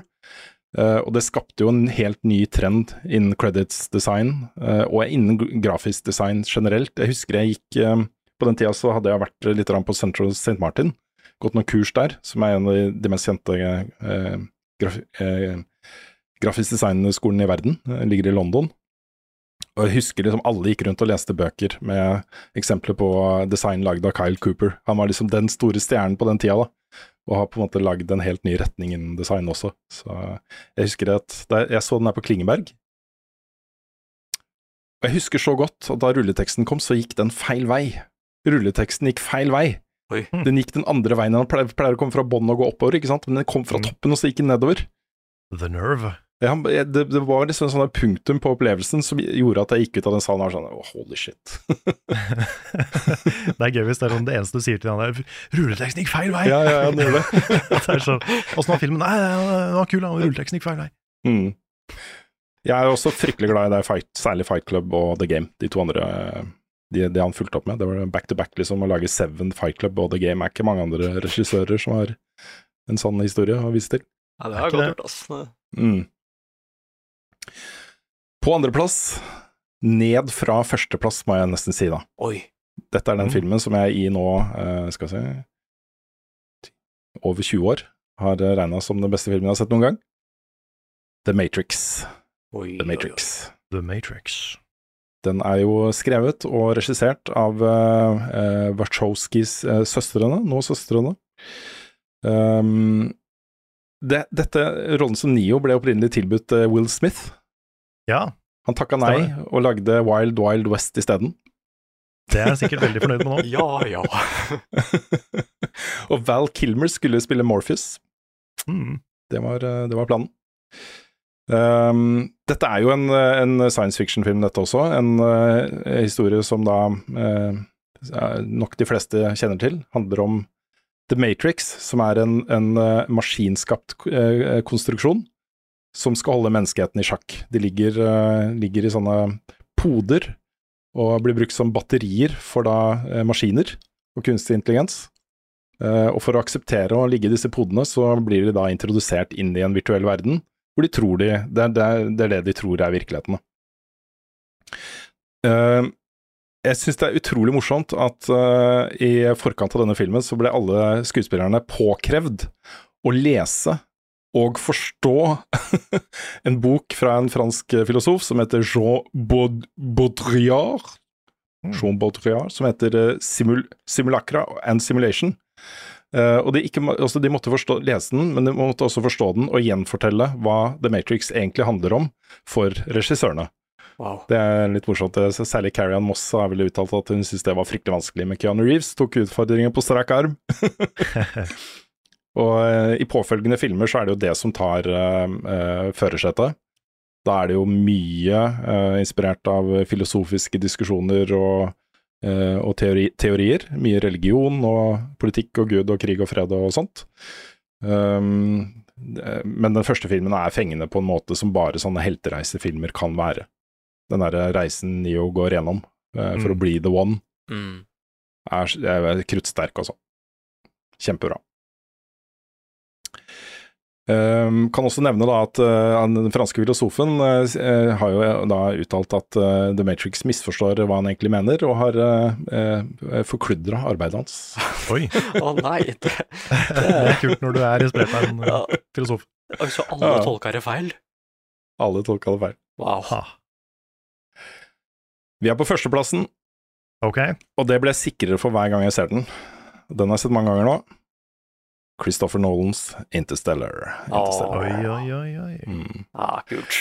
Eh, og det skapte jo en helt ny trend innen credits design, eh, og innen grafisk design generelt. Jeg husker jeg gikk eh, På den tida så hadde jeg vært litt på Central St. Martin, gått noen kurs der, som er en av de, mest kjente eh, graf, eh, grafisk design-skolene i verden. Den ligger i London. Og jeg husker liksom alle gikk rundt og leste bøker med eksempler på design lagd av Kyle Cooper. Han var liksom den store stjernen på den tida, da. Og har på en måte lagd en helt ny retning innen design også. Så jeg husker at jeg så den her på Klingeberg Og jeg husker så godt at da rulleteksten kom, så gikk den feil vei. Rulleteksten gikk feil vei. Oi. *laughs* Den gikk den andre veien. Den pleier, pleier å komme fra bånn og gå oppover, ikke sant? Men den kom fra Mm. toppen, og så gikk den nedover. The Nerve. Ja, det, det var liksom en sånn punktum på opplevelsen som gjorde at jeg gikk ut av den salen og var sånn oh, holy shit. *laughs* det er gøy hvis det er sånn det eneste du sier til han der Rulleteksten gikk feil vei! ja, ja, ja, det gjør det. *laughs* det er sånn, Åssen var filmen? Nei, den var kul, rulleteksten gikk feil vei. Mm. Jeg er også fryktelig glad i det fight, særlig Fight Club og The Game, de to andre eh, de, det han fulgte opp med. Det var back to back, liksom. Å lage Seven, Fight Club og The Game er ikke mange andre regissører som har en sånn historie å vise til. Ja, det har godt det? gjort, ass. Mm. På andreplass, ned fra førsteplass, må jeg nesten si, da. Oi. Dette er den Mm. filmen som jeg i nå, eh, skal vi se over 20 år har regna som den beste filmen jeg har sett noen gang. The Matrix. Oi, The oi, oi. Matrix. The Matrix. Den er jo skrevet og regissert av uh, Wachowskis uh, søstrene, nå søstrene. Um, det, dette rollen som Neo ble opprinnelig tilbudt uh, Will Smith. Ja, Han takka nei Stemmer. og lagde Wild Wild West isteden. det er han sikkert veldig fornøyd med nå. *laughs* Ja, ja. *laughs* og Val Kilmer skulle spille Morpheus. Mm. Det var, det var planen. Um, dette er jo en, eh, en science fiction-film, dette også. En uh, historie som da er nok de fleste kjenner til. Handler om The Matrix, som er en, en uh, maskinskapt konstruksjon som skal holde menneskeheten i sjakk. De ligger, ligger i sånne poder og blir brukt som batterier for da maskiner og kunstig intelligens. Og for å akseptere å ligge i disse podene, så blir de da introdusert inn i en virtuell verden, hvor de tror de Det det, det, er det de tror er virkeligheten. Eh, jeg syns det er utrolig morsomt at uh, i forkant av denne filmen så ble alle skuespillerne påkrevd å lese og forstå *laughs* en bok fra en fransk filosof som heter Jean Baud Baudrillard, Jean Baudrillard, som heter eh, Simul Simulacra and Simulation. Eh, og de, ikke, altså de måtte forstå, lese den, men de måtte også forstå den og gjenfortelle hva The Matrix egentlig handler om for regissørene. Wow. Det er litt morsomt. Så Særlig Carrie Ann Moss har vel uttalt at hun syntes det var fryktelig vanskelig med Keanu Reeves. Tok utfordringen på strak arm. *laughs* og uh, i påfølgende filmer så er det jo det som tar uh, eh, førersetet. Da er det jo mye eh, inspirert av filosofiske diskusjoner og, eh, og teori, teorier. Mye religion og politikk og gud og krig og fred og sånt. Um, men den første filmen er fengende på en måte som bare sånne heltereisefilmer kan være. Den derre reisen Neo går gjennom uh, for Mm. å bli the one, Mm. er, er kruttsterk, altså. Kjempebra. Um, kan også nevne da at eh, den franske filosofen eh, eh, har jo da uttalt at The Matrix misforstår hva han egentlig mener, og har uh, forkludra arbeidet hans. *laughs* Oi, Å nei, det, *laughs* det er kult når du er inspirert av en Ja. filosof. altså alle Ja. tolka det feil? Alle tolka det feil. Wow. Ha. Vi er på førsteplassen, Ok, og det ble sikrere for hver gang jeg ser den. Den har jeg sett mange ganger nå. Christopher Nolans Interstellar. Interstellar. oi, oi, oi. oi. Mm. Ah, kult.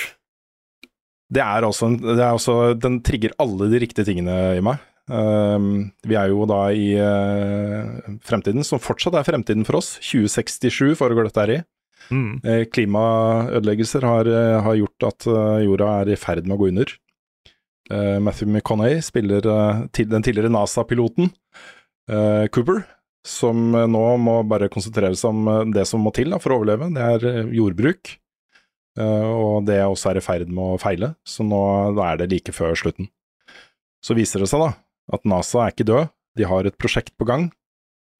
Det er også, det er også Den trigger alle de riktige tingene i meg. Um, vi er jo da i uh, fremtiden, som fortsatt er fremtiden for oss. 2067 foregår dette her i. Mm. Eh, klimaødeleggelser har, eh, har gjort at jorda er i ferd med å gå under. Matthew McConney spiller den tidligere NASA-piloten Cooper, som eh, nå må bare konsentrere seg om eh, det som må til da, for å overleve. Det er eh, jordbruk, og det også er i ferd med å feile, så nå er det like før slutten. Så viser det seg da at NASA er ikke død, de har et prosjekt på gang.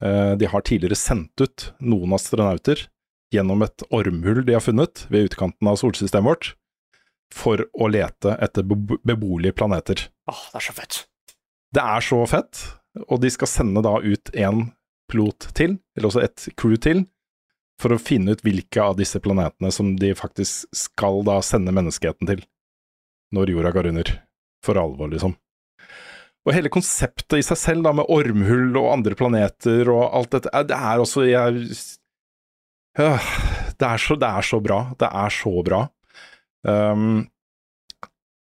De har tidligere sendt ut noen astronauter gjennom et ormhull de har funnet ved utkanten av solsystemet vårt, for å lete etter beboelige planeter. Åh, det er så fett. Det er så fett, og de skal sende da ut en pilot til, eller også et crew til, for å finne ut hvilke av disse planetene som de faktisk skal da sende menneskeheten til, når jorda går under. For alvor, liksom. Og hele konseptet i seg selv, da, med ormhull og andre planeter og alt dette, det er også jeg, Øh, det, er så, det er så bra. Det er så bra. Um,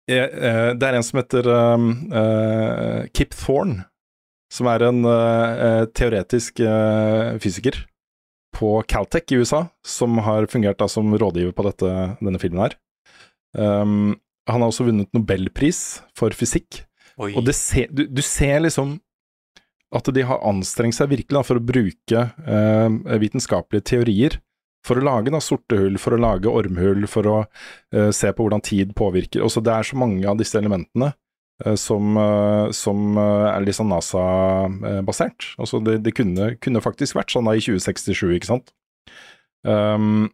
jeg, eh, det er en som heter um, eh, Kip Thorne, som er en uh, teoretisk uh, fysiker på Caltech i USA, som har fungert da som rådgiver på dette, denne filmen her. Um, han har også vunnet nobelpris for fysikk, Oi. og det se, du, du ser liksom at de har anstrengt seg virkelig da, for å bruke uh, vitenskapelige teorier for å lage da, sorte hull, for å lage ormhull, for å se på hvordan tid påvirker. Også det er så mange av disse elementene som, eh, som eh, er litt sånn NASA-basert. Altså det, det kunne, kunne faktisk vært sånn da i 2067, ikke sant. Um,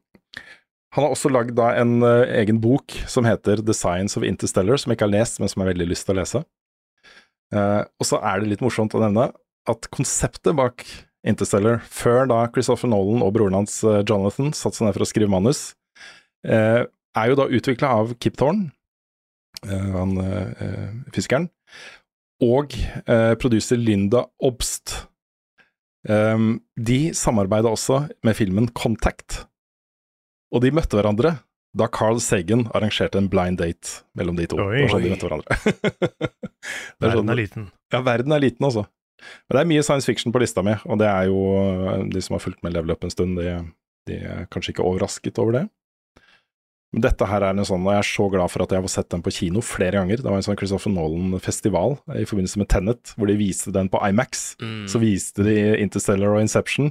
han har også lagd da en eh, egen bok som heter The Science of Interstellar, som jeg ikke har lest, men som jeg har veldig lyst til å lese. Uh, og så er det litt morsomt å nevne at konseptet bak Interstellar, før da Christopher Nolan og broren hans eh, Jonathan satte seg ned for å skrive manus, eh, er jo da utvikla av Kip Thorne, eh, han eh, fiskeren, og produser producer Linda Obst. Um, de samarbeida også med filmen Contact, og de møtte hverandre da Carl Sagan arrangerte en blind date mellom de to. Oi. Sånn de møtte hverandre. *laughs* Det er sånn- Verden er liten. ja, verden er liten, altså. Men det er mye science fiction på lista mi, og det er jo eh, de som har fulgt med Level Up en stund, de, de er kanskje ikke overrasket over det. Men dette her er en sånn, og jeg er så glad for at jeg har sett den på kino flere ganger. Det var en sånn Christopher Nolan-festival i forbindelse med Tenet, hvor de viste den på Imax. Mm. Så viste de Interstellar og Inception,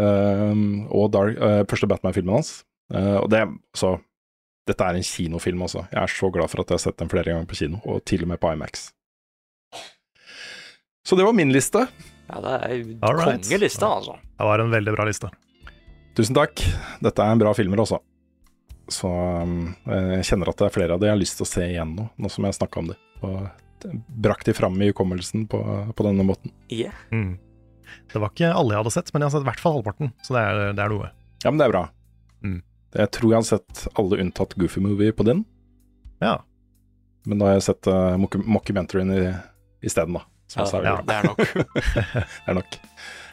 um, og Dark, uh, første Batman-filmen hans. Uh, og det, så Dette er en kinofilm, altså. Jeg er så glad for at jeg har sett den flere ganger på kino, og til og med på Imax. Så det var min liste. Ja, det er All right. kongeliste, altså. Det var en veldig bra liste. Tusen takk. Dette er en bra filmer også. Så um, jeg kjenner at det er flere av de jeg har lyst til å se igjen nå, nå som jeg snakka om det. Og brakk de fram i hukommelsen på, på denne måten. Yeah. Mm. Det var ikke alle jeg hadde sett, men jeg har sett i hvert fall halvparten, så det er, det er noe. Ja, men det er bra. Mm. Jeg tror jeg har sett alle unntatt Goofy Movie på din, Ja. men da har jeg sett uh, mockumentaryen i- isteden, da. Som Ja, også er ja. det er nok. *laughs* Det er nok.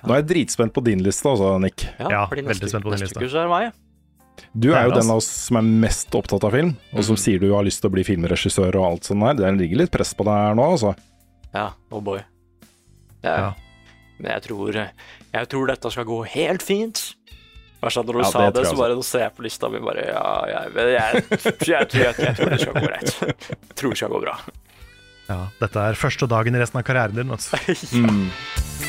Nå er jeg dritspent på din liste, altså, Nick. Ja, fordi veldig spent på din liste. Neste kurs er meg. Du er jo den av oss som er mest opptatt av film, og som Mhm. sier du har lyst til å bli filmregissør og alt sånt der. Det ligger litt press på deg her nå, altså. Ja, oh boy. Ja. Ja. Men jeg tror, jeg tror dette skal gå helt fint. Verst at når du Ja, sa det det, så bare nå ser jeg på lista mi bare Ja, jeg, jeg, jeg, jeg, tror- jeg, jeg tror det skal gå greit. Jeg tror det skal gå bra. Ja, dette er første dagen i resten av karrieren din. *laughs* Ja du.